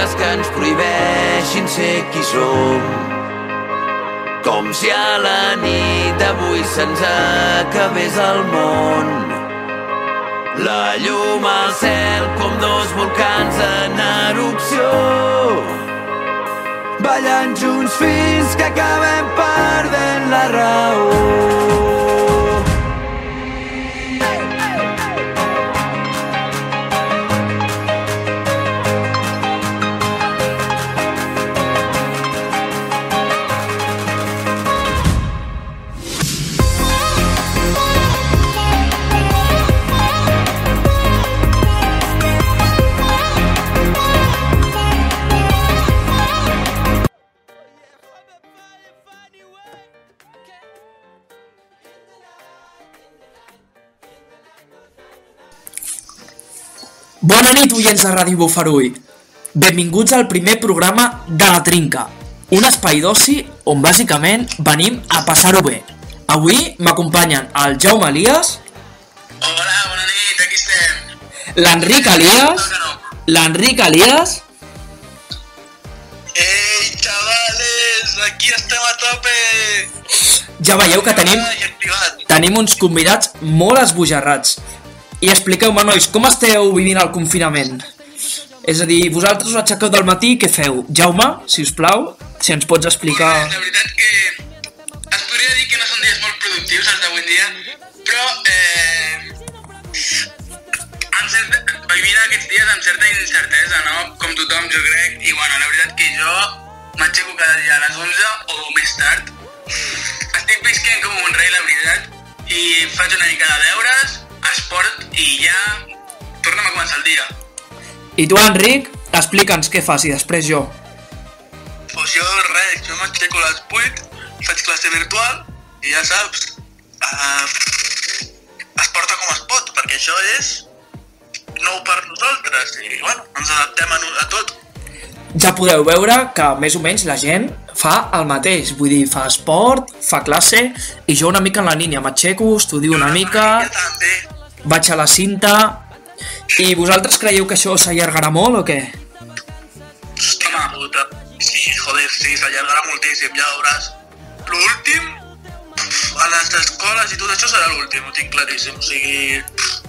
regles que ens prohibeixin ser qui som. Com si a la nit d'avui se'ns acabés el món. La llum al cel com dos volcans en erupció. Ballant junts fins que acabem perdent la raó. Oients de Ràdio Bufarull. Benvinguts al primer programa de La Trinca, un espai d'oci on bàsicament venim a passar-ho bé. Avui m'acompanyen el Jaume Elias, Hola, bona nit, aquí estem. l'Enric Elias, l'Enric Elias Ei, xavales, aquí estem a tope. Ja veieu que tenim, tenim uns convidats molt esbojarrats. I expliqueu-me, nois, com esteu vivint el confinament? És a dir, vosaltres us aixequeu del matí, què feu? Jaume, si us plau, si ens pots explicar... Pues, la veritat que es podria dir que no són dies molt productius els d'avui en dia, però eh, amb certa, vivint aquests dies amb certa incertesa, no? Com tothom, jo crec. I bueno, la veritat que jo m'aixeco cada dia a les 11 o més tard. Estic visquent com un rei, la veritat, i faig una mica de deures, esport i ja tornem a començar el dia. I tu, Enric, explica'ns què fas i després jo. Pues jo res, jo m'aixeco a les 8, faig classe virtual i ja saps, uh, es porta com es pot, perquè això és nou per nosaltres i bueno, ens adaptem a, a tot. Ja podeu veure que més o menys la gent fa el mateix, vull dir, fa esport, fa classe i jo una mica en la línia, m'aixeco, estudio una mica, vaig a la cinta i vosaltres creieu que això s'allargarà molt o què? Hòstia puta. Sí, joder, sí, s'allargarà moltíssim, ja veuràs. L'últim, a les escoles i tot això serà l'últim, ho tinc claríssim. O sigui,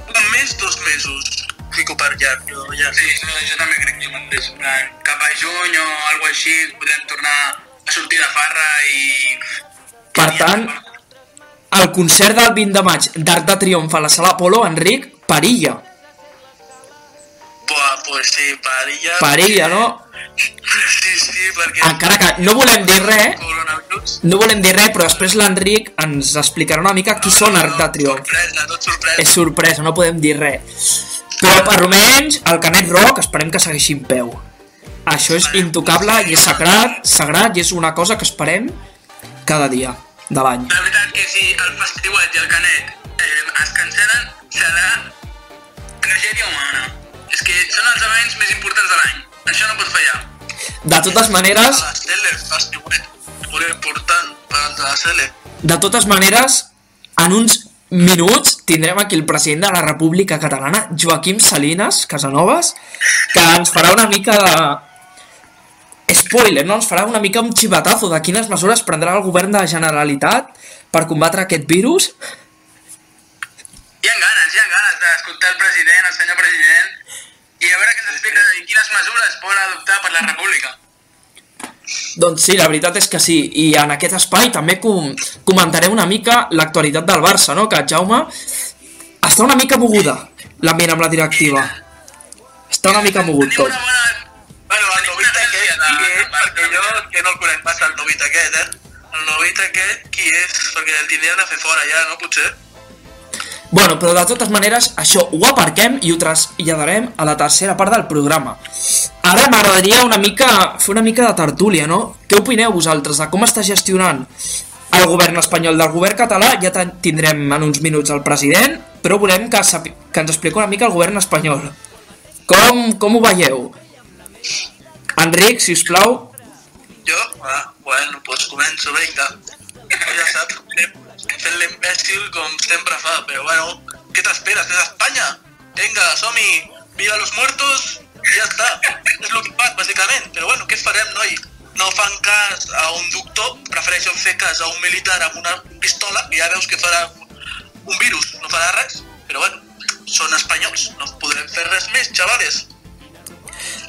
un mes, dos mesos. Fico per llarg, jo ja. Sí, no, jo també crec que en plan, Cap a juny o alguna així podem tornar a sortir de farra i... Per tant, el concert del 20 de maig d'Arc de Triomf a la Sala Apolo, Enric, perilla. Buah, pues sí, parilla... Perilla, no? Sí, sí, perquè... Encara que no volem dir res, Coronavirus... no volem dir res, però després l'Enric ens explicarà una mica qui són Arc de Triomf. Sorpresa, tot sorpresa. És sorpresa, no podem dir res. Però per almenys el Canet Rock esperem que segueixi en peu. Això és intocable i és sagrat, sagrat i és una cosa que esperem cada dia de l'any. La veritat que si el festiuet i el canet eh, es cancel·len, serà tragèdia humana. És que són els events més importants de l'any. Això no pot fallar. De totes maneres, important per la de totes maneres, en uns minuts tindrem aquí el president de la República Catalana, Joaquim Salinas Casanovas, que ens farà una mica de spoiler, no? Ens farà una mica un xivatazo de quines mesures prendrà el govern de la Generalitat per combatre aquest virus. Hi ha ganes, hi ha ganes d'escoltar el president, el senyor president, i a veure què ens explica i quines mesures poden adoptar per la República. Doncs sí, la veritat és que sí. I en aquest espai també com comentaré una mica l'actualitat del Barça, no? Que Jaume està una mica moguda l'ambient amb la directiva. Està una mica mogut tot. una bona... jo que no el conec massa, el novit aquest, eh? El novit aquest, qui és? Perquè el tindrien de fer fora ja, no? Potser? Bueno, però de totes maneres, això ho aparquem i ho traslladarem a la tercera part del programa. Ara m'agradaria una mica fer una mica de tertúlia, no? Què opineu vosaltres de com està gestionant el govern espanyol del govern català? Ja tindrem en uns minuts el president, però volem que, que ens expliqui una mica el govern espanyol. Com, com ho veieu? Enric, si us plau. Jo? Ah, bueno, doncs començo, vinga. Ja saps, fent l'imbècil com sempre fa, però bueno, què t'esperes? És Espanya? Vinga, som-hi! Viva los muertos I ja està. És el que fan, bàsicament. Però bueno, què farem, noi? No fan cas a un doctor, prefereixen fer cas a un militar amb una pistola i ja veus que farà un virus, no farà res. Però bueno, són espanyols, no podrem fer res més, xavales.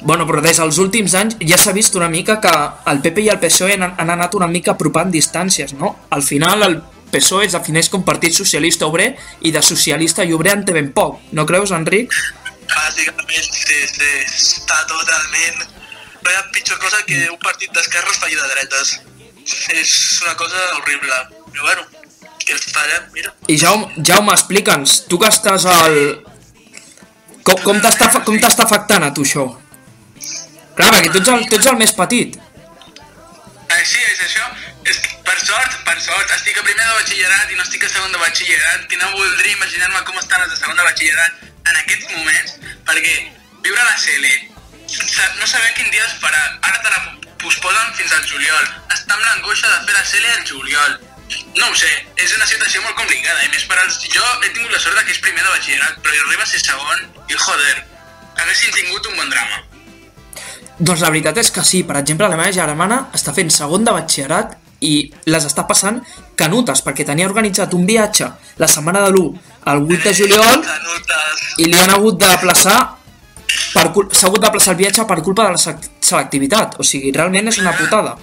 Bueno, però des dels últims anys ja s'ha vist una mica que el PP i el PSOE han, han anat una mica apropant distàncies, no? Al final el PSOE es defineix com Partit Socialista Obrer i de socialista i obrer en té ben poc, no creus, Enric? Bàsicament, sí, sí, està totalment... No hi ha pitjor cosa que un partit d'esquerres faci de dretes. És una cosa horrible. Però bueno, què farem? Mira. I Jaume, Jaume explica'ns, tu que estàs al... Com, com t'està afectant a tu això? Clar, perquè tu ets el, tu ets el més petit. Així és això. És que, per sort, per sort, estic a primer de batxillerat i no estic a segon de batxillerat, que no voldria imaginar-me com estan els de segon de batxillerat en aquests moments, perquè viure a la CL, no saber quin dia es farà, ara te la posposen fins al juliol, estar amb l'angoixa de fer la CL al juliol. No ho sé, és una situació molt complicada, i més per als... Jo he tingut la sort que és primer de batxillerat, però jo arriba a ser segon i, joder, haguessin tingut un bon drama. Doncs la veritat és que sí, per exemple, la meva germana està fent segon de batxillerat i les està passant canutes, perquè tenia organitzat un viatge la setmana de l'1 al 8 de juliol i li han hagut d'aplaçar per cul- s'ha hagut d'aplaçar el viatge per culpa de la selectivitat, o sigui, realment és una putada.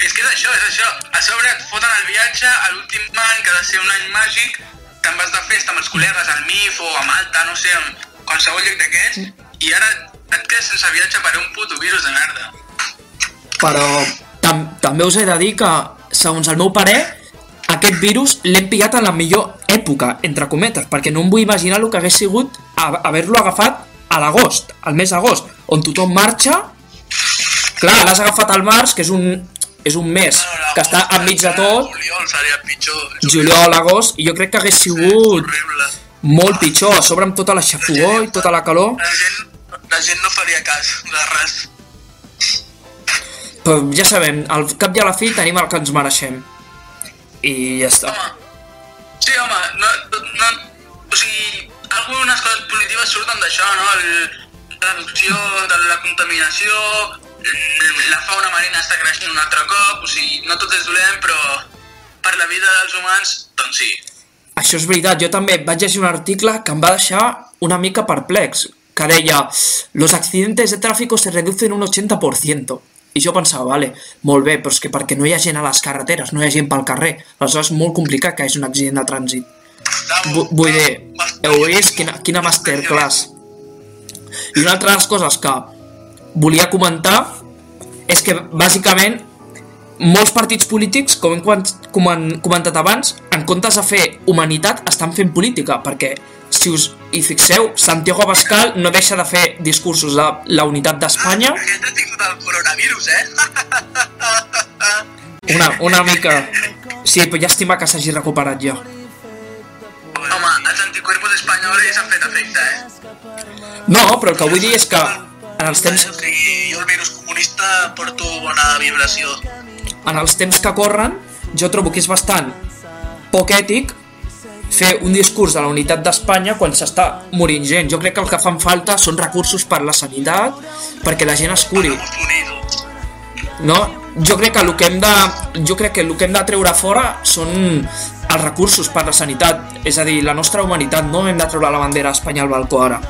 És que és això, és això. A sobre et foten el viatge a l'últim any, que ha de ser un any màgic, te'n vas de festa amb els col·legues al MIF o a Malta, no sé, en qualsevol lloc d'aquests, i ara et quedes sense viatge per un puto virus de merda. Però tam també us he de dir que, segons el meu parer, aquest virus l'hem pillat en la millor època, entre cometes, perquè no em vull imaginar el que hagués sigut a- haver-lo agafat a l'agost, al mes d'agost, on tothom marxa. Clar, l'has agafat al març, que és un, és un mes que està enmig de tot, Juliol seria pitjor. juliol, agost, i jo crec que hagués sigut Horrible. molt pitjor, a sobre amb tota la xafogó i tota la calor. La gent, la gent no faria cas de res. Però ja sabem, al cap i a la fi tenim el que ens mereixem. I ja està. Home, sí, home, no, no, o sigui, algunes coses positives surten d'això, no? El, la reducció de la contaminació, la fauna marina està creixent un altre cop, o sigui, no tot és dolent, però per la vida dels humans, doncs sí. Això és veritat, jo també vaig llegir un article que em va deixar una mica perplex, que deia los accidentes de tráfico se reducen un 80%. I jo pensava, vale, molt bé, però és que perquè no hi ha gent a les carreteres, no hi ha gent pel carrer, aleshores és molt complicat que hi hagi un accident de trànsit. Vu- Vull dir, heu vist quina, quina masterclass. I una altra de les coses que volia comentar és que bàsicament molts partits polítics, com hem comentat abans, en comptes de fer humanitat, estan fent política, perquè si us hi fixeu, Santiago Abascal no deixa de fer discursos de la unitat d'Espanya, Aquest ha tingut el coronavirus, eh? una, una mica... Sí, però llàstima que s'hagi recuperat ja. Home, els anticuerpos espanyols han fet efecte, eh? No, però el que vull dir és que en els temps, O sigui, jo el virus comunista porto bona vibració. en els temps que corren, jo trobo que és bastant poc ètic fer un discurs de la unitat d'Espanya quan s'està morint gent. Jo crec que el que fan falta són recursos per la sanitat, perquè la gent es curi. No? Jo crec que el que hem de, jo crec que el que hem de treure fora són els recursos per la sanitat, és a dir, la nostra humanitat, no hem de treure la bandera d'Espanya al balcó ara,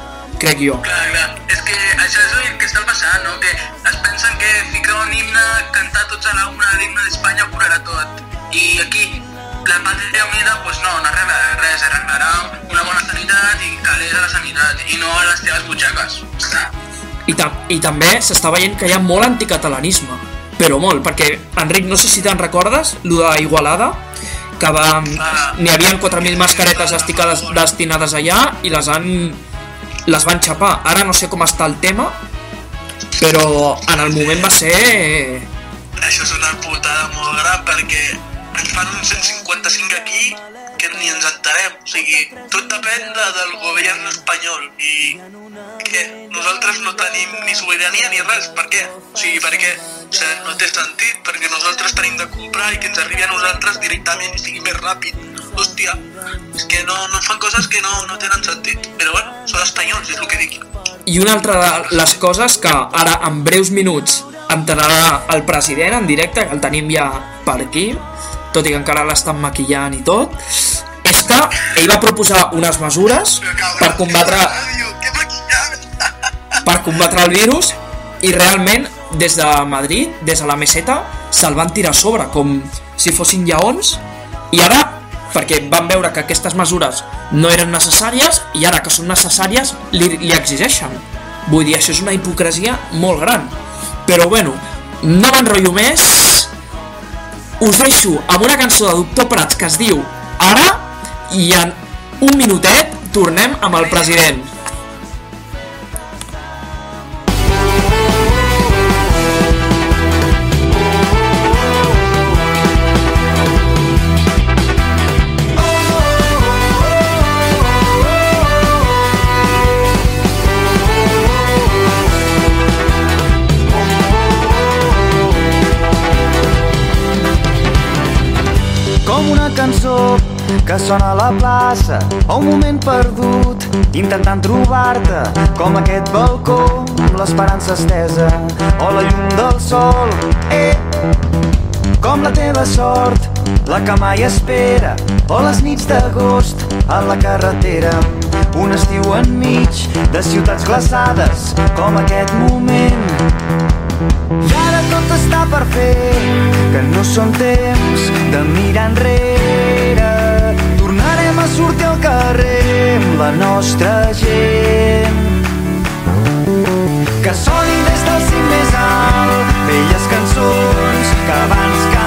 crec jo. Clar, clar. És que això és el que està passant, no? Que es pensen que ficar un himne, cantar tots a la una l'himne d'Espanya curarà tot. I aquí, la pàtria unida, pues no, no arregla res, arreglarà una bona sanitat i calés a la sanitat, i no a les teves butxaques. I, ta I també s'està veient que hi ha molt anticatalanisme, però molt, perquè, Enric, no sé si te'n recordes, lo de Igualada, que va, n'hi havia 4.000 mascaretes esticades destinades allà i les han les van xapar. Ara no sé com està el tema, però en el moment va ser... Això és una putada molt gran perquè ens fan un 155 aquí que ni ens entenem. O sigui, tot depèn de, del govern espanyol i què? Nosaltres no tenim ni sobirania ni res. Per què? O sigui, perquè o sigui, no té sentit, perquè nosaltres tenim de comprar i que ens arribi a nosaltres directament i sigui més ràpid. hòstia, és que no, no fan coses que no, no tenen sentit. Però bueno, són espanyols, és el que dic. I una altra de les coses que ara en breus minuts entrarà el president en directe, que el tenim ja per aquí, tot i que encara l'estan maquillant i tot, és que ell va proposar unes mesures per combatre, per combatre el virus i realment des de Madrid, des de la meseta, se'l van tirar a sobre com si fossin lleons i ara, perquè van veure que aquestes mesures no eren necessàries i ara que són necessàries li, li exigeixen. Vull dir, això és una hipocresia molt gran. Però bueno, no m'enrotllo més, us deixo amb una cançó de Doctor Prats que es diu Ara i en un minutet tornem amb el president. Cançó que sona a la plaça o un moment perdut intentant trobar-te com aquest balcó amb l'esperança estesa o la llum del sol. Eh, com la teva sort la que mai espera o les nits d'agost a la carretera. Un estiu enmig de ciutats glaçades com aquest moment i ara tot està per fer, que no són temps de mirar enrere. Tornarem a sortir al carrer amb la nostra gent. Que soni des del cim més alt, velles cançons que abans cantàvem,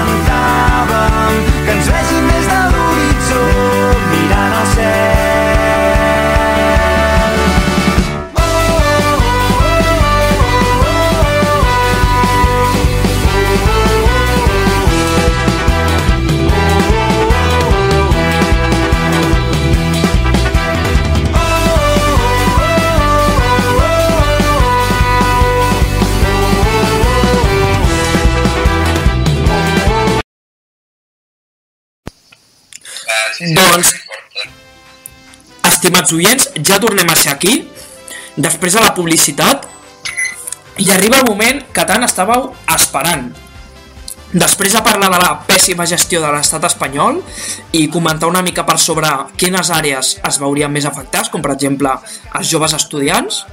Doncs, estimats oients, ja tornem a ser aquí, després de la publicitat, i arriba el moment que tant estàveu esperant. Després de parlar de la pèssima gestió de l'estat espanyol i comentar una mica per sobre quines àrees es veurien més afectats, com per exemple els joves estudiants,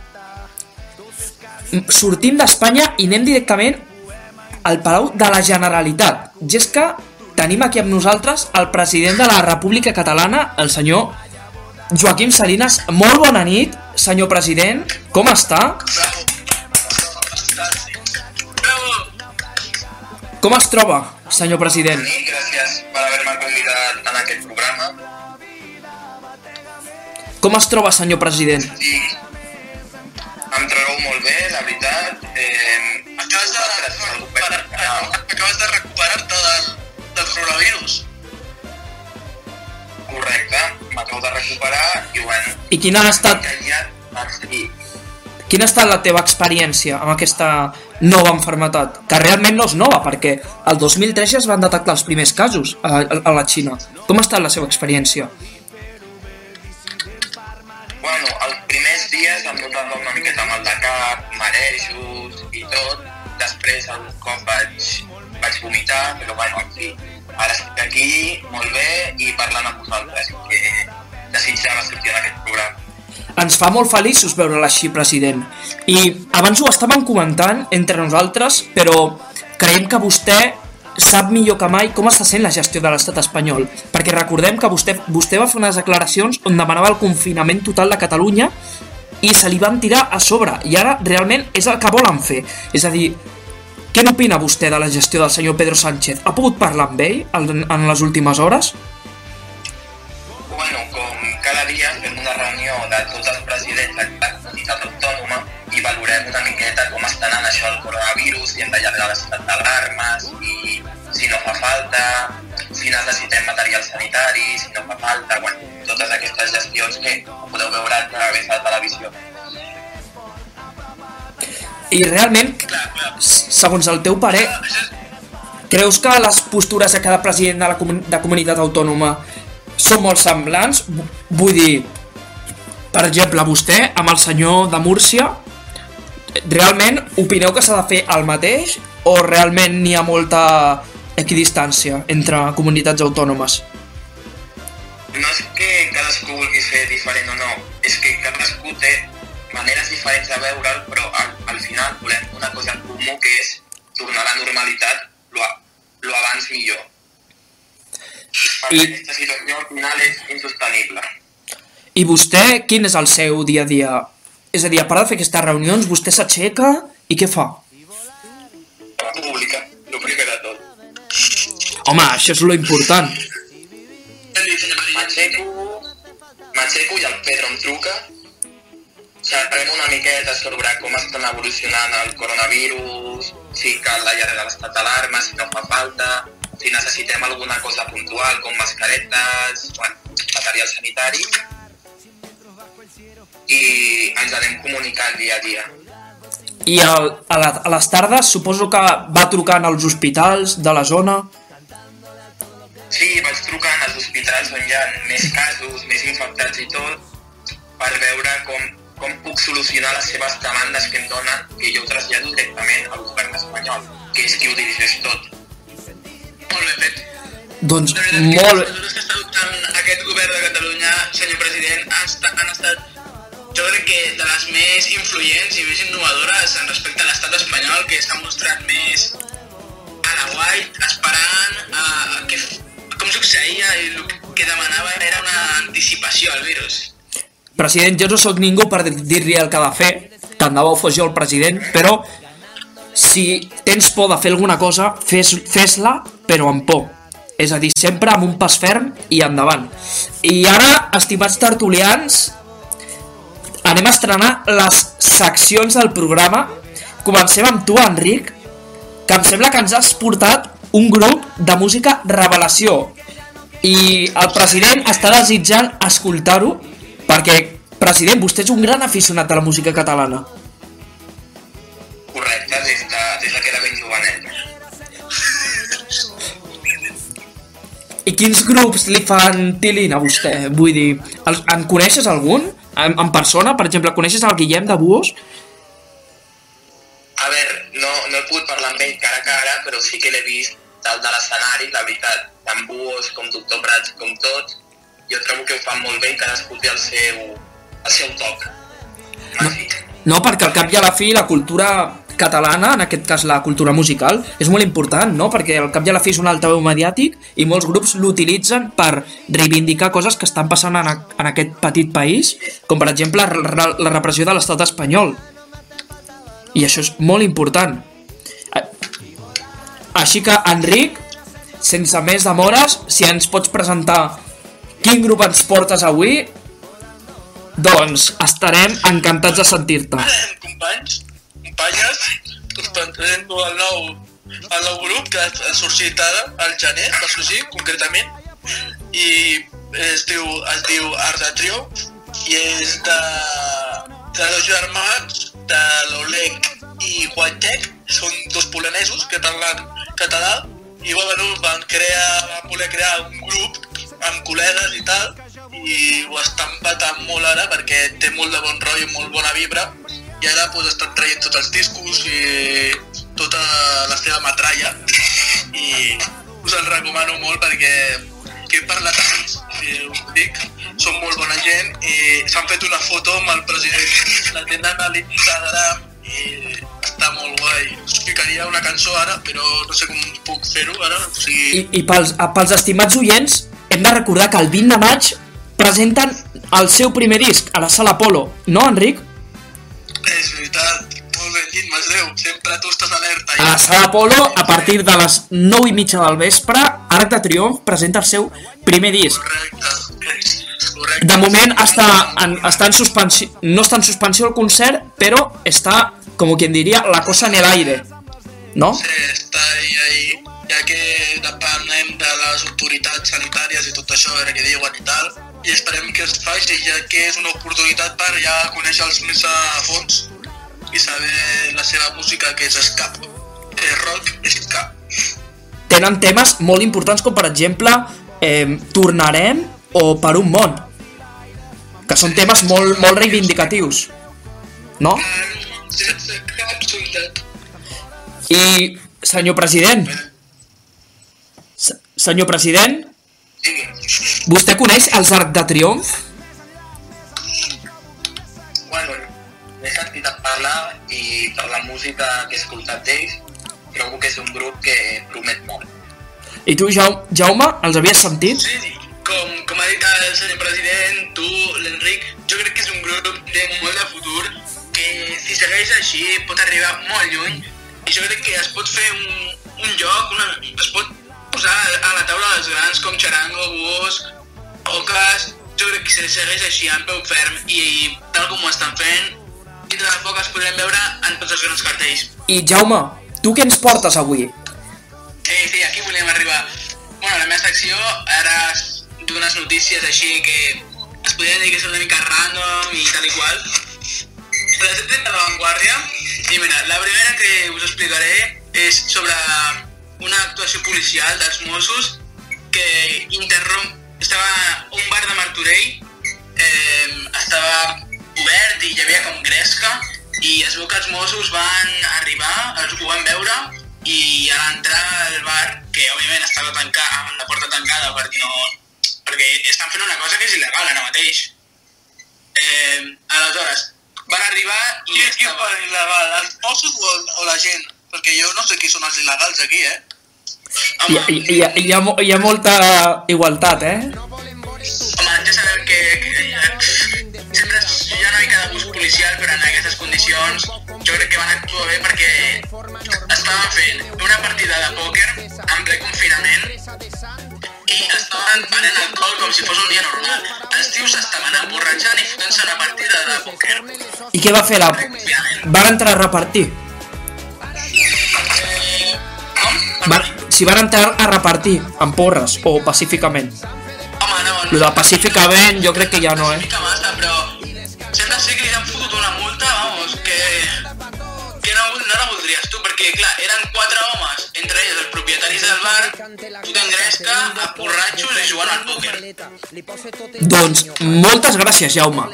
sortim d'Espanya i anem directament al Palau de la Generalitat. I és que tenim aquí amb nosaltres el president de la República Catalana, el senyor Joaquim Salinas. Molt bona nit, senyor president. Com està? Com es troba, senyor president? Gràcies per haver-me convidat en aquest programa. Com es troba, senyor president? I em trobo molt bé, la veritat. Eh, del coronavirus. Correcte, m'acabo de recuperar i bueno, I quina ha estat, quina ha estat la teva experiència amb aquesta nova enfermetat? Que realment no és nova, perquè el 2003 ja es van detectar els primers casos a, a la Xina. Com ha estat la seva experiència? Bueno, els primers dies em notava una miqueta mal de cap, marejos i tot. Després algun cop vaig, vaig vomitar, però bueno, en. Ara estic aquí, molt bé, i parlant amb vosaltres, que desitjava sortir en aquest programa. Ens fa molt feliços veure-la així, president. I abans ho estàvem comentant entre nosaltres, però creiem que vostè sap millor que mai com està sent la gestió de l'estat espanyol. Perquè recordem que vostè, vostè va fer unes declaracions on demanava el confinament total de Catalunya i se li van tirar a sobre. I ara realment és el que volen fer. És a dir, què n'opina vostè de la gestió del senyor Pedro Sánchez? Ha pogut parlar amb ell en, les últimes hores? Bueno, com cada dia fem una reunió de tots els presidents de la comunitat autònoma i valorem una miqueta com està anant això del coronavirus, si hem d'allargar l'estat d'alarmes, i si no fa falta, si necessitem material sanitari, si no fa falta, bueno, totes aquestes gestions que podeu veure a través de la televisió. I realment, segons el teu parer, Creus que les postures de cada president de la comun de comunitat autònoma són molt semblants. vu- Vull dir, per exemple, vostè amb el senyor de Múrcia, realment opineu que s'ha de fer el mateix o realment n'hi ha molta equidistància entre comunitats autònomes? No és que cadascú vulgui fer diferent o no, és que cadascú té maneres diferents de veure'l, però al, al final volem una cosa en comú que és tornar a la normalitat lo, lo abans millor. Perquè I- aquesta situació al final és insostenible. I vostè, quin és el seu dia a dia? És a dir, a part de fer aquestes reunions, vostè s'aixeca i què fa? Pública, el primer de tot. Home, això és lo important. M'aixeco, m'aixeco i el Pedro em truca. Sabrem una miqueta sobre com estan evolucionant el coronavirus, si cal allargar l'estat d'alarma, si no fa falta, si necessitem alguna cosa puntual com mascaretes, bueno, material sanitari. I ens anem comunicant dia a dia. I el, a, la, a les tardes suposo que va trucant als hospitals de la zona. Sí, vaig trucant als hospitals on hi ha més casos, més infectats i tot, per veure com, com puc solucionar les seves demandes que em donen, que jo trasllado directament al govern espanyol, que és qui ho dirigeix tot. Molt ben fet. Doncs veritat molt... les mesures que està adoptant aquest govern de Catalunya, senyor president, han estat, han estat jo crec que de les més influents i més innovadores en respecte a l'estat espanyol, que s'ha mostrat més a la guait, esperant a, a que, com succeïa i el que demanava era una anticipació al virus. President, jo no sóc ningú per dir-li el que ha de fer, tant de bo fos jo el president, però si tens por de fer alguna cosa, fes- fes-la, però amb por. És a dir, sempre amb un pas ferm i endavant. I ara, estimats tertulians, anem a estrenar les seccions del programa. Comencem amb tu, Enric, que em sembla que ens has portat un grup de música revelació. I el president està desitjant escoltar-ho perquè, president, vostè és un gran aficionat a la música catalana. Correcte, des de, des de que era ben jovenet. I quins grups li fan tilín a vostè? Vull dir, el, en coneixes algun? En, en persona, per exemple, coneixes el Guillem de Buos? A veure, no, no he pogut parlar amb ell cara a cara, però sí que l'he vist dalt de l'escenari, la veritat, tant Buos com Doctor Prats com tot, jo trobo que ho fan molt bé i cadascú té el seu, el seu toc. Màgic. No, perquè al cap i a la fi la cultura catalana, en aquest cas la cultura musical, és molt important, no? Perquè al cap i a la fi és un altaveu mediàtic i molts grups l'utilitzen per reivindicar coses que estan passant en, a, en aquest petit país, com per exemple la, la repressió de l'estat espanyol. I això és molt important. Així que, Enric, sense més demores, si ens pots presentar quin grup ens portes avui, doncs estarem encantats de sentir-te. companys, companyes, us presento el nou, el nou grup que ha sorgit ara, al gener, va sorgir concretament, i es diu, es diu Art de Triomf, i és de, de dos germans, de l'Oleg i Wojtek, són dos polonesos que parlen català, i bueno, van, crear, van voler crear un grup amb col·legues i tal, i ho estan patant molt ara perquè té molt de bon rotllo molt bona vibra i ara pues, estan traient tots els discos i tota la seva metralla. I us el recomano molt perquè que he parlat amb ells i us dic, són molt bona gent i s'han fet una foto amb el president la tenen a l'Instagram i molt guai us ficaria una cançó ara però no sé com puc fer-ho ara o sigui, I, i pels, pels estimats oients, hem de recordar que el 20 de maig presenten el seu primer disc a la Sala Polo, no, Enric? És veritat, molt ben dit, Masdeu. Sempre tu estàs alerta. A la Sala Polo, a partir de les 9 i mitja del vespre, Arc de Triomf presenta el seu primer disc. Correcte. Correcte. De moment està en, està en suspensió, no està en suspensió el concert, però està, com quien diria, la cosa en el aire, no? Sí, està ahí, ahí. Ja que depenem de les autoritats sanitàries i tot això, a veure què diuen i tal, i esperem que es faci, ja que és una oportunitat per ja conèixer-los més a fons i saber la seva música, que és ska. És rock, és ska. Tenen temes molt importants com per exemple eh, Tornarem o per un món, que són temes molt, molt reivindicatius, no? Sense cap dubte. I, senyor president, se- senyor president, vostè coneix els Arc de Triomf? Bueno, he sentit a parlar i per la música que he escoltat d'ells, trobo que és un grup que promet molt. I tu, Jau- Jaume, els havies sentit? Sí, sí. Com, com ha dit el senyor president, tu, l'Enric, jo crec que és un grup que té molt de futur, que si segueix així pot arribar molt lluny i jo crec que es pot fer un, un lloc, una, es pot posar a la taula dels grans com Charango, Búhos, Ocas, jo crec que si segueix així en peu ferm i, tal com ho estan fent, dintre de poc es podrem veure en tots els grans cartells. I Jaume, tu què ens portes avui? Sí, sí, aquí volíem arribar. Bueno, la meva secció ara d'unes notícies així que es podrien dir que són una mica random i tal i qual. Tret de l'avantguàrdia i mira, la primera que us explicaré és sobre una actuació policial dels Mossos que interromp... Estava un bar de Martorell, eh, estava obert i hi havia com gresca i es veu que els Mossos van arribar, els ho van veure i a l'entrar al bar, que òbviament estava tancat, amb la porta tancada perquè no... perquè estan fent una cosa que és il·legal ara mateix. Eh, aleshores, van arribar i Qui, qui estava... fa il·legal? Els Mossos o, o la gent? Perquè jo no sé qui són els il·legals aquí, eh? Hi, hi, hi, ha- hi, ha, hi ha molta igualtat, eh? Home, ja sabem que, que sempre hi ha una mica d'abús policial, però en aquestes condicions jo crec que van actuar bé perquè estaven fent una partida de pòquer en ple confinament i estaven venent alcohol com si fos un dia normal. Els tios s'estaven emborratxant i fotent-se una partida de pòquer. I què va fer la... Van entrar a repartir. Com? Va, si van entrar a repartir amb porres o pacíficament. Home, no, Lo de pacíficament jo crec que ja no, eh? massa, però sembla ser que li han fotut una multa, vamos, que no, no la voldries tu, perquè, clar, eren quatre homes, entre ells els propietaris del bar, fotent gresca, a borratxos i jugant al pòquer. Doncs moltes gràcies, Jaume.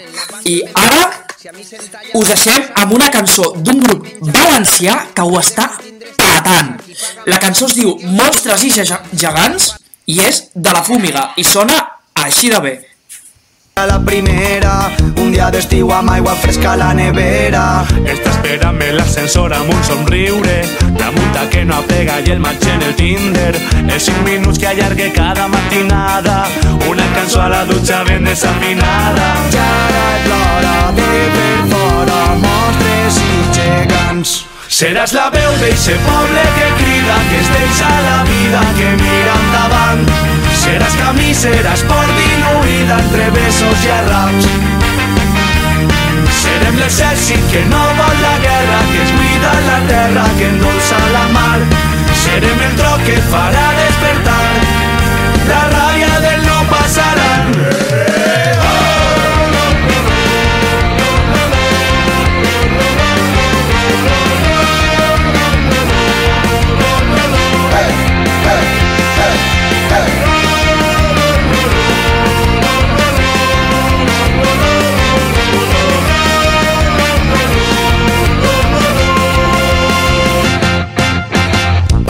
I ara us deixem amb una cançó d'un grup valencià que ho està patant. La cançó es diu Monstres i Gega- gegants i és de la Fúmiga i sona així de bé. A la primera, un dia d'estiu amb aigua fresca a la nevera. Està esperant l'ascensor amb un somriure. La multa que no aplega i el match en el Tinder. Els 5 minuts que allargue cada matinada. Una cançó a la dutxa ben desafinada. Ja és l'hora de fer fora monstres i gegants. Seràs la veu d'eixe poble que crida Que es deixa la vida, que mira endavant Seràs camí, seràs port diluïda entre besos i arraps Serem l'exèrcit que no vol la guerra, que es la terra, que endolça la mar. Serem el tro que farà despertar, la ràbia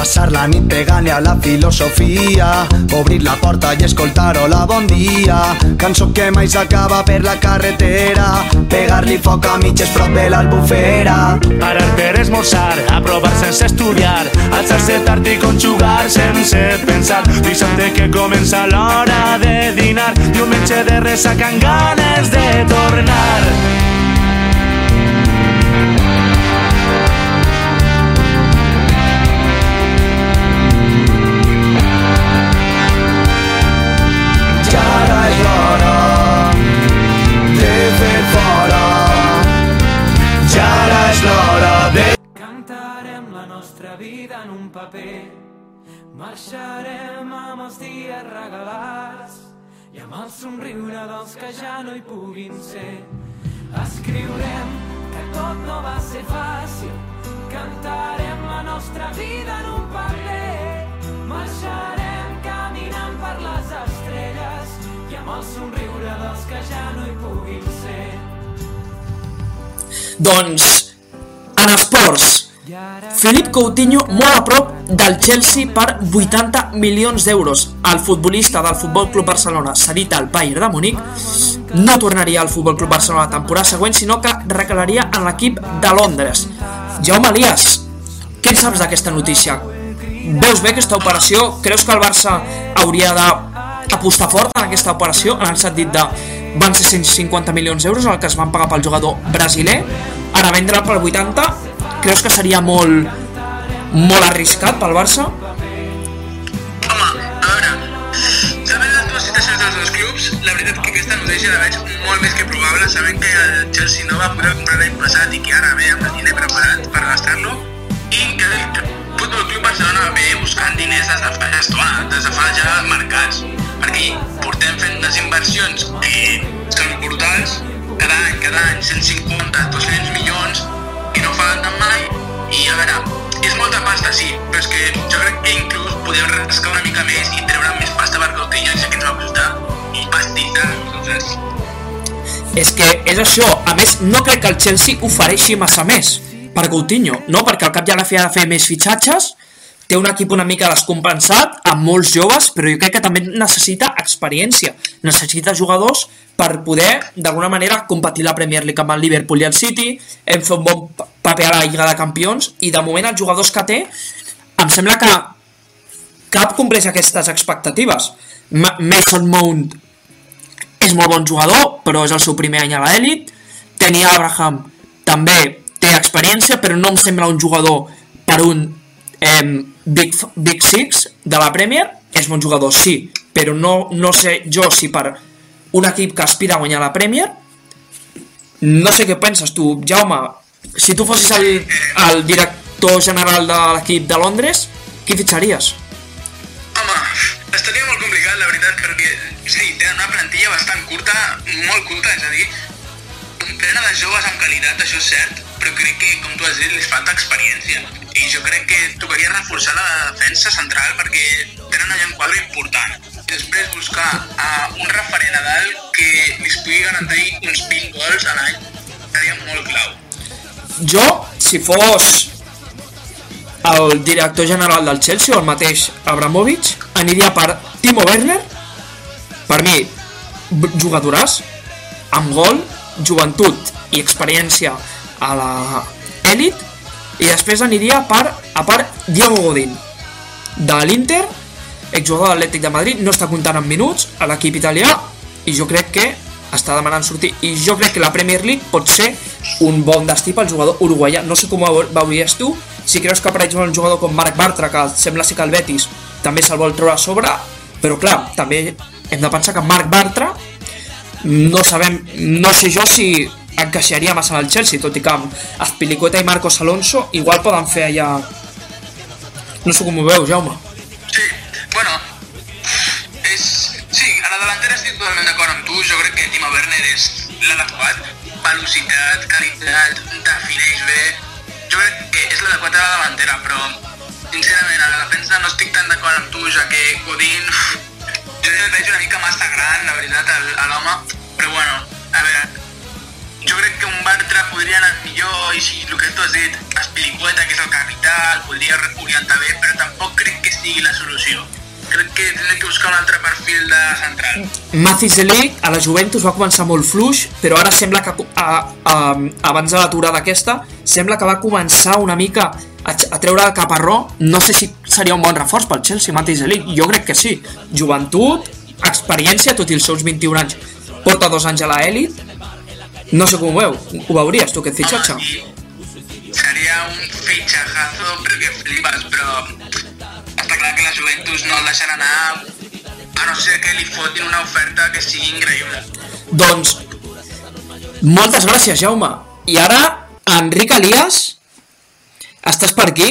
Passar la nit pegant-li a la filosofia Obrir la porta i escoltar-ho-la bon dia Cançó que mai s'acaba per la carretera Pegar-li foc a mitges prop de l'albufera Parar per esmorzar, aprovar sense estudiar, alçar-se tard i conjugar sense pensar. Dissabte que comença l'hora de dinar, diumenge de ressaca amb ganes de tornar. Marxarem amb els dies regalats i amb el somriure dels que ja no hi puguin ser. Escriurem que tot no va ser fàcil, cantarem la nostra vida en un paper, marxarem caminant per les estrelles i amb el somriure dels que ja no hi puguin ser. Doncs, en esports, Felip Coutinho molt a prop del Chelsea per 80 milions d'euros. El futbolista del Futbol Club Barcelona, cedit al Bayern de Múnich, no tornaria al Futbol Club Barcelona la temporada següent, sinó que recalaria en l'equip de Londres. Jaume Elias, què en saps d'aquesta notícia? Veus bé aquesta operació? Creus que el Barça hauria d'apostar fort en aquesta operació en el sentit de van ser 150 milions d'euros el que es van pagar pel jugador brasiler ara vendre'l per 80 creus que seria molt molt arriscat pel Barça? Home, a veure, sabent les dues situacions dels dos clubs, la veritat que aquesta notícia la veig molt més que probable, sabent que el Chelsea no va poder comprar l'any passat i que ara ve amb el diner preparat per gastar-lo, i que el Futbol Club Barcelona ve buscant diners des de fa estona, des de fa ja mercats, perquè portem fent unes inversions que són brutals, cada any, cada any, 150, 200 milions, i no falten mai, i a veure, és molta pasta, sí, però és que jo crec que inclús podem rascar una mica més i treure més pasta per Coutinho que ens va costar i pastita nosaltres. És que és això, a més no crec que el Chelsea ofereixi massa més per Coutinho, no? Perquè al cap i a la fi ha de fer més fitxatges, té un equip una mica descompensat, amb molts joves, però jo crec que també necessita experiència, necessita jugadors per poder, d'alguna manera, competir la Premier League amb el Liverpool i el City, hem fet un bon paper a la Lliga de Campions, i de moment els jugadors que té, em sembla que cap compleix aquestes expectatives. Ma Mason Mount és molt bon jugador, però és el seu primer any a l'elit. Tenny Abraham també té experiència, però no em sembla un jugador per un eh, Big, Big Six de la Premier. És bon jugador, sí, però no, no sé jo si per un equip que aspira a guanyar la Premier no sé què penses tu, Jaume si tu fossis el, el director general de l'equip de Londres qui fitxaries? Home, estaria molt complicat, la veritat, perquè sí, tenen una plantilla bastant curta, molt curta, és a dir, plena de joves amb qualitat, això és cert, però crec que, com tu has dit, els falta experiència. I jo crec que tocaria reforçar la defensa central perquè tenen allà un quadre important. I després buscar uh, un referent a dalt que li pugui garantir uns 20 gols a l'any seria molt clau. Jo, si fos el director general del Chelsea o el mateix Abramovich, aniria per Timo Werner, per mi, jugadoràs, amb gol, joventut i experiència a la elit, i després aniria per, a part, Diego Godín, de l'Inter, exjugador de l'Atlètic de Madrid, no està comptant en minuts a l'equip italià, i jo crec que està demanant sortir, i jo crec que la Premier League pot ser un bon destí pel jugador uruguaià, no sé com ho veuries tu, si creus que exemple un jugador com Marc Bartra, que sembla ser que el Betis també se'l vol treure a sobre, però clar, també hem de pensar que Marc Bartra no sabem, no sé jo si encaixaria massa en el Chelsea, tot i que amb Azpilicueta i Marcos Alonso igual poden fer allà... No sé com ho veus, Jaume. Sí, bueno, és... Sí, a la delantera estic totalment d'acord amb tu, jo crec que Timo Werner és l'adequat, velocitat, qualitat, defineix bé, jo crec que és l'adequat a la davantera, però sincerament a la defensa no estic tan d'acord amb tu, ja que Godín, jo el veig una mica massa gran, la veritat, a l'home, però bueno, a veure, jo crec que un Bartra podria anar millor i si el que tu has dit, Espilicueta, que és el capità, el podria orientar bé, però tampoc crec que sigui la solució. Crec que hem que buscar un altre perfil de central. Mathis Delic a la Juventus va començar molt fluix, però ara sembla que a, a, abans de l'aturada aquesta, sembla que va començar una mica a, a treure el caparró. No sé si seria un bon reforç pel Chelsea, Mathis Delic. Jo crec que sí. Joventut, experiència, tot i els seus 21 anys. Porta dos anys a l'elit. No sé com ho veu. Ho veuries, tu, aquest fitxatge? Seria un fitxajazo perquè flipes, però està clar que la Juventus no el deixarà anar a no ser que li fotin una oferta que sigui increïble. Doncs, moltes gràcies, Jaume. I ara, Enric Elias, estàs per aquí?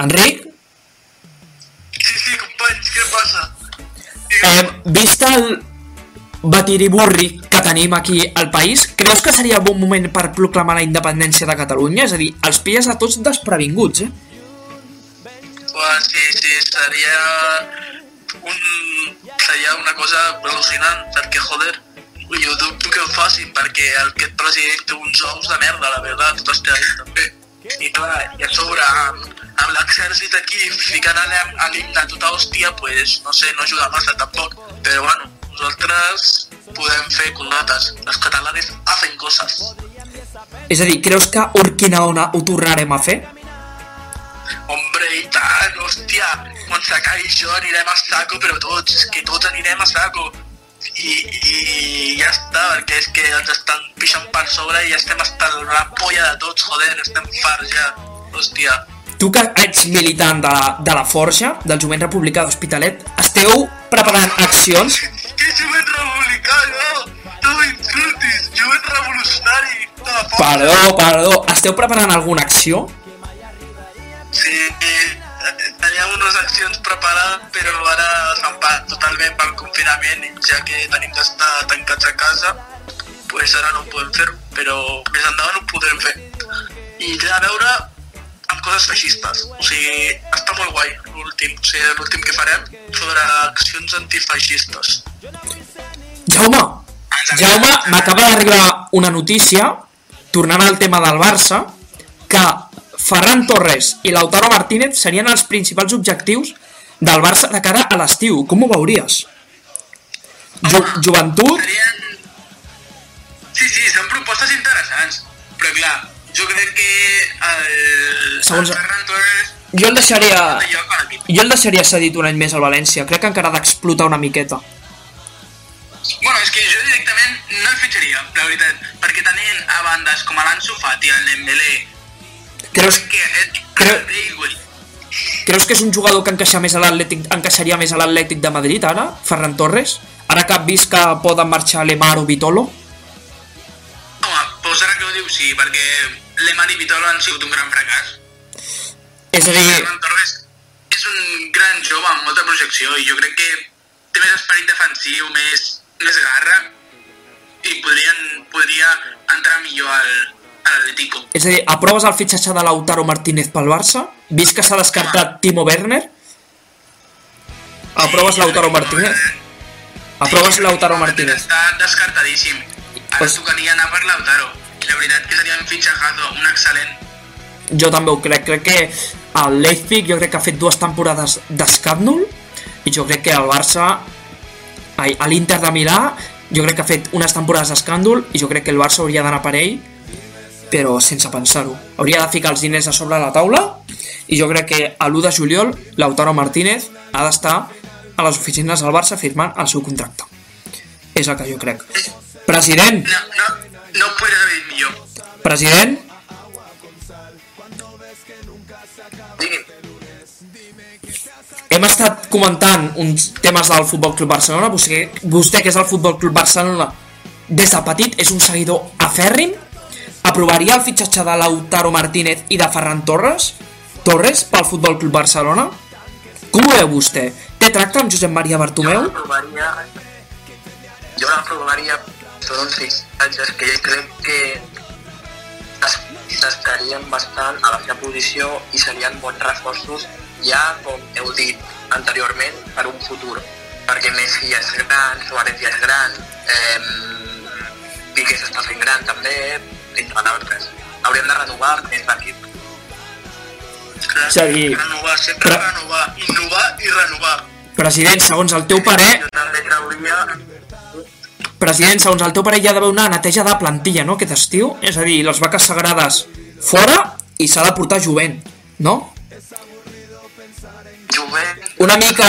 Enric, Sí, sí, companys, què passa? eh, vist el batiriburri que tenim aquí al país, creus que seria bon moment per proclamar la independència de Catalunya? És a dir, els pilles a tots desprevinguts, eh? Pues sí, sí, seria... un, seria una cosa al·lucinant, perquè, joder, jo dubto que ho facin, perquè aquest president té uns ous de merda, la veritat, tot està ahí, també. I clar, i a sobre, amb, amb l'exèrcit aquí ficant a l'him- a l'himne tota hòstia, pues, no sé, no ajuda massa tampoc. Però podem fer cosetes. Els catalanes hacen coses. És a dir, creus que Urquinaona ho tornarem a fer? Hombre, i tant, hòstia, quan s'acabi això anirem a saco, però tots, és que tots anirem a saco. I, i ja està, perquè és que ens estan pixant per sobre i estem hasta la polla de tots, joder, estem farts ja, hòstia. Tu que ets militant de, de la Forja, del jovent republicà d'Hospitalet, esteu preparant accions? Que jovent no? No m'insultis, jovent revolucionari de la. Perdó, perdó, esteu preparant alguna acció? Sí, teníem unes accions preparades, però ara s'han parat totalment pel confinament, ja que tenim d'estar tancats a casa, pues ara no podem fer, però més endavant ho podrem fer. I té a veure amb coses feixistes, o sigui, està molt guai l'últim, o sigui, l'últim que farem sobre accions antifeixistes. Jaume, Jaume, m'acaba d'arribar una notícia, tornant al tema del Barça, que Ferran Torres i Lautaro Martínez serien els principals objectius del Barça de cara a l'estiu. Com ho veuries? Jo joventut. Sí, sí, són propostes interessants, però clar, jo crec que el, Segons- el Ferran Torres jo el deixaria... Jo el deixaria cedit un any més al València. Crec que encara ha d'explotar una miqueta. Bueno, és que jo directament no el fitxaria, la veritat, perquè tenint a bandes com l'Ansu Fati, el Dembélé, Creus, que Creu- creus que és un jugador que encaixa més a l'Atlètic encaixaria més a l'Atlètic de Madrid ara, Ferran Torres? Ara que ha vist que poden marxar Lemar o Vitolo? home, doncs ara que ho diu sí, perquè Lemar i Vitolo han sigut un gran fracàs. És a dir, Ferran Torres és un gran jove amb molta projecció i jo crec que té més esperit defensiu, més, més garra i podrien, podria entrar millor al, a l'Atletico. és a dir, aproves el fitxatge de Lautaro Martínez pel Barça? Vist que s'ha descartat Timo Werner? Aproves Lautaro Martínez? Aproves Lautaro Martínez? Està descartadíssim. Ara Pues- tocaria anar per Lautaro. La veritat que seria un fitxajazo, un excel·lent. Jo també ho crec. Crec que el Leipzig jo crec que ha fet dues temporades d'escàndol i jo crec que el Barça ai, a l'Inter de Milà jo crec que ha fet unes temporades d'escàndol i jo crec que el Barça hauria d'anar per ell però sense pensar-ho. Hauria de ficar els diners a sobre la taula i jo crec que a l'1 de juliol Lautaro Martínez ha d'estar a les oficines del Barça firmant el seu contracte. És el que jo crec. President, No, no, no haver dit millor. president, hem estat comentant uns temes del Futbol Club Barcelona. Vostè, vostè que és del Futbol Club Barcelona des de petit, és un seguidor afèrrim. Aprovaria el fitxatge de Lautaro Martínez i de Ferran Torres? Torres pel Futbol Club Barcelona? Com ho veu vostè? Té tracte amb Josep Maria jo Bartomeu? l'aprovaria... Jo l'aprovaria són uns fitxatges que jo crec que es- s'estarien bastant a la seva posició i serien bons reforços ja, com heu dit anteriorment, per un futur. Perquè Messi ja és gran, Suárez ja és gran, eh, Piqué s'està fent gran també, entre d'altres. Hauríem de renovar més l'equip. Clar, És a dir, renovar, sempre però- renovar, innovar i renovar. President, segons el teu parer, Jo també trauria president, segons el teu parer hi ha d'haver una neteja de plantilla, no?, aquest estiu? És a dir, les vaques sagrades fora i s'ha de portar jovent, no? Jovent... una mica,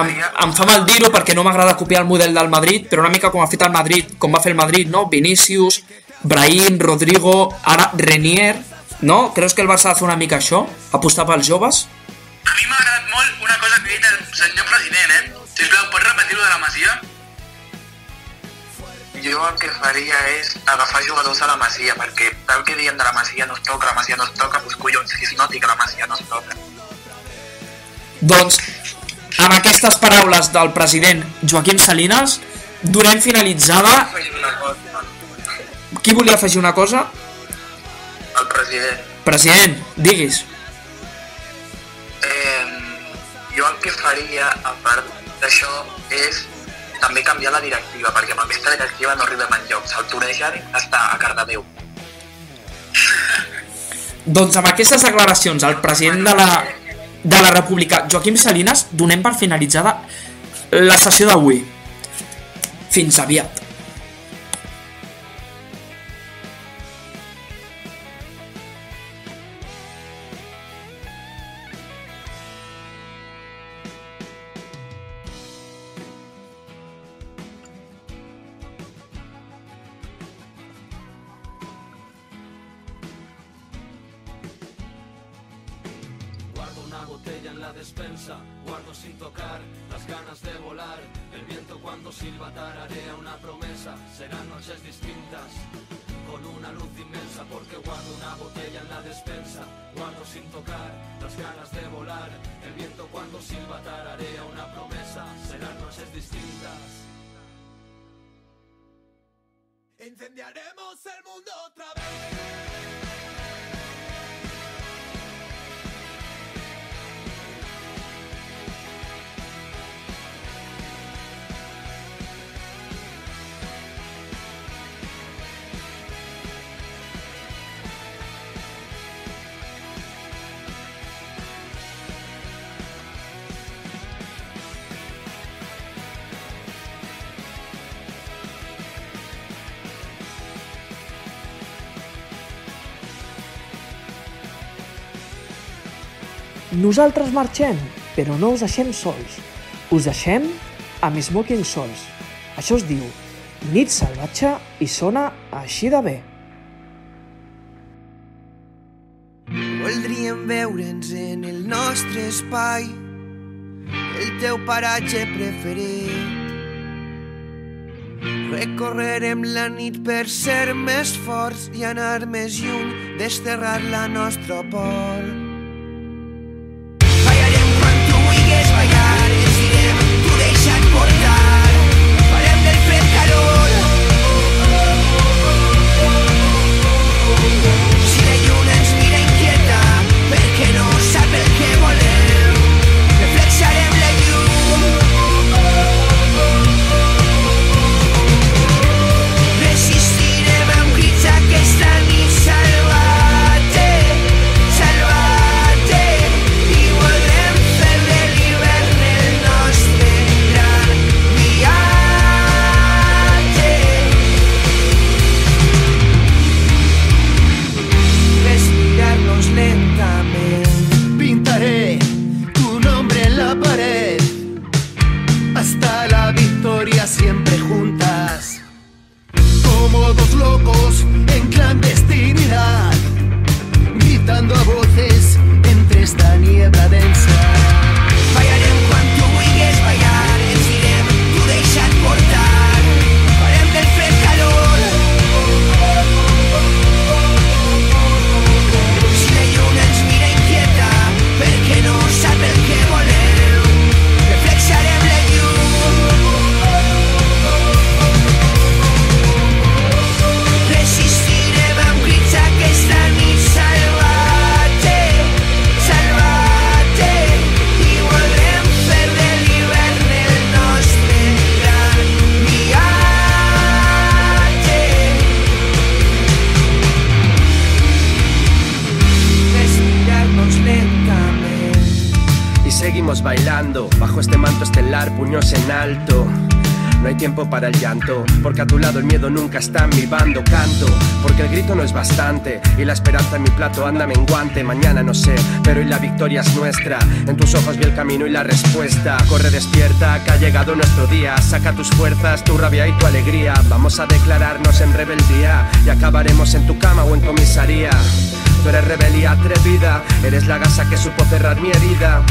em, em fa mal dir-ho perquè no m'agrada copiar el model del Madrid, però una mica com ha fet el Madrid, com va fer el Madrid, no? Vinícius, Brahim, Rodrigo, ara Renier, no? Creus que el Barça ha de fer una mica això? Apostar pels joves? A mi m'ha agradat molt una cosa que ha dit el senyor president, eh? Sisplau, pots repetir-ho de la Masia? Jo el que faria és agafar jugadors a la Masia, perquè tal que diem de la Masia no es toca, la Masia no es toca, doncs collons, que es noti que la Masia no es toca. Doncs, amb aquestes paraules del president Joaquim Salinas, donem finalitzada... Qui volia afegir una cosa? el president. President, diguis. Eh, jo el que faria, a part d'això és també canviar la directiva, perquè amb aquesta directiva no arribem enlloc. S'autoregen està a Cardedeu. Doncs amb aquestes declaracions al president de la, de la República, Joaquim Salinas, donem per finalitzada la sessió d'avui. Fins aviat. Nosaltres marxem, però no us deixem sols. Us deixem amb Smoking Souls. Això es diu Nit salvatge i sona així de bé. Voldríem veure'ns en el nostre espai, el teu paratge preferit. Recorrerem la nit per ser més forts i anar més lluny, desterrar la nostra por. Para el llanto, porque a tu lado el miedo nunca está en mi bando. Canto, porque el grito no es bastante, y la esperanza en mi plato anda menguante. Mañana no sé, pero hoy la victoria es nuestra. En tus ojos vi el camino y la respuesta. Corre despierta, que ha llegado nuestro día. Saca tus fuerzas, tu rabia y tu alegría. Vamos a declararnos en rebeldía, y acabaremos en tu cama o en comisaría. Tú eres rebelía atrevida, eres la gasa que supo cerrar mi herida.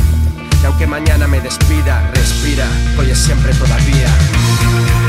Y aunque mañana me despida, respira, hoy es siempre todavía.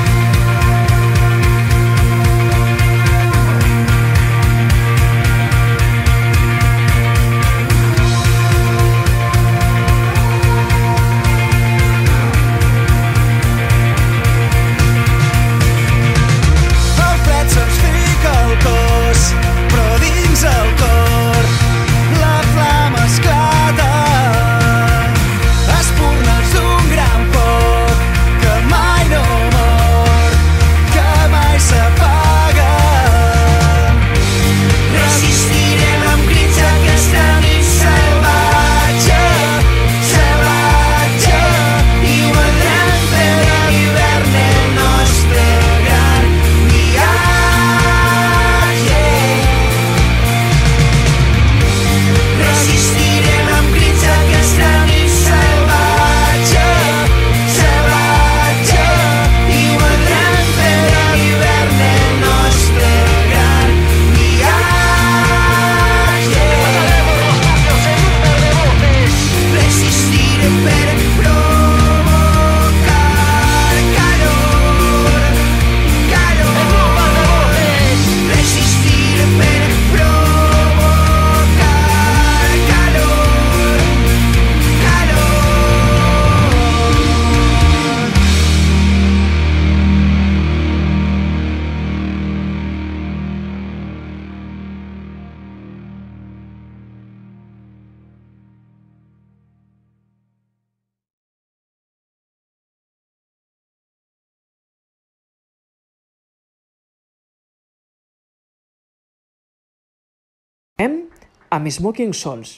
Amb Smoking Souls.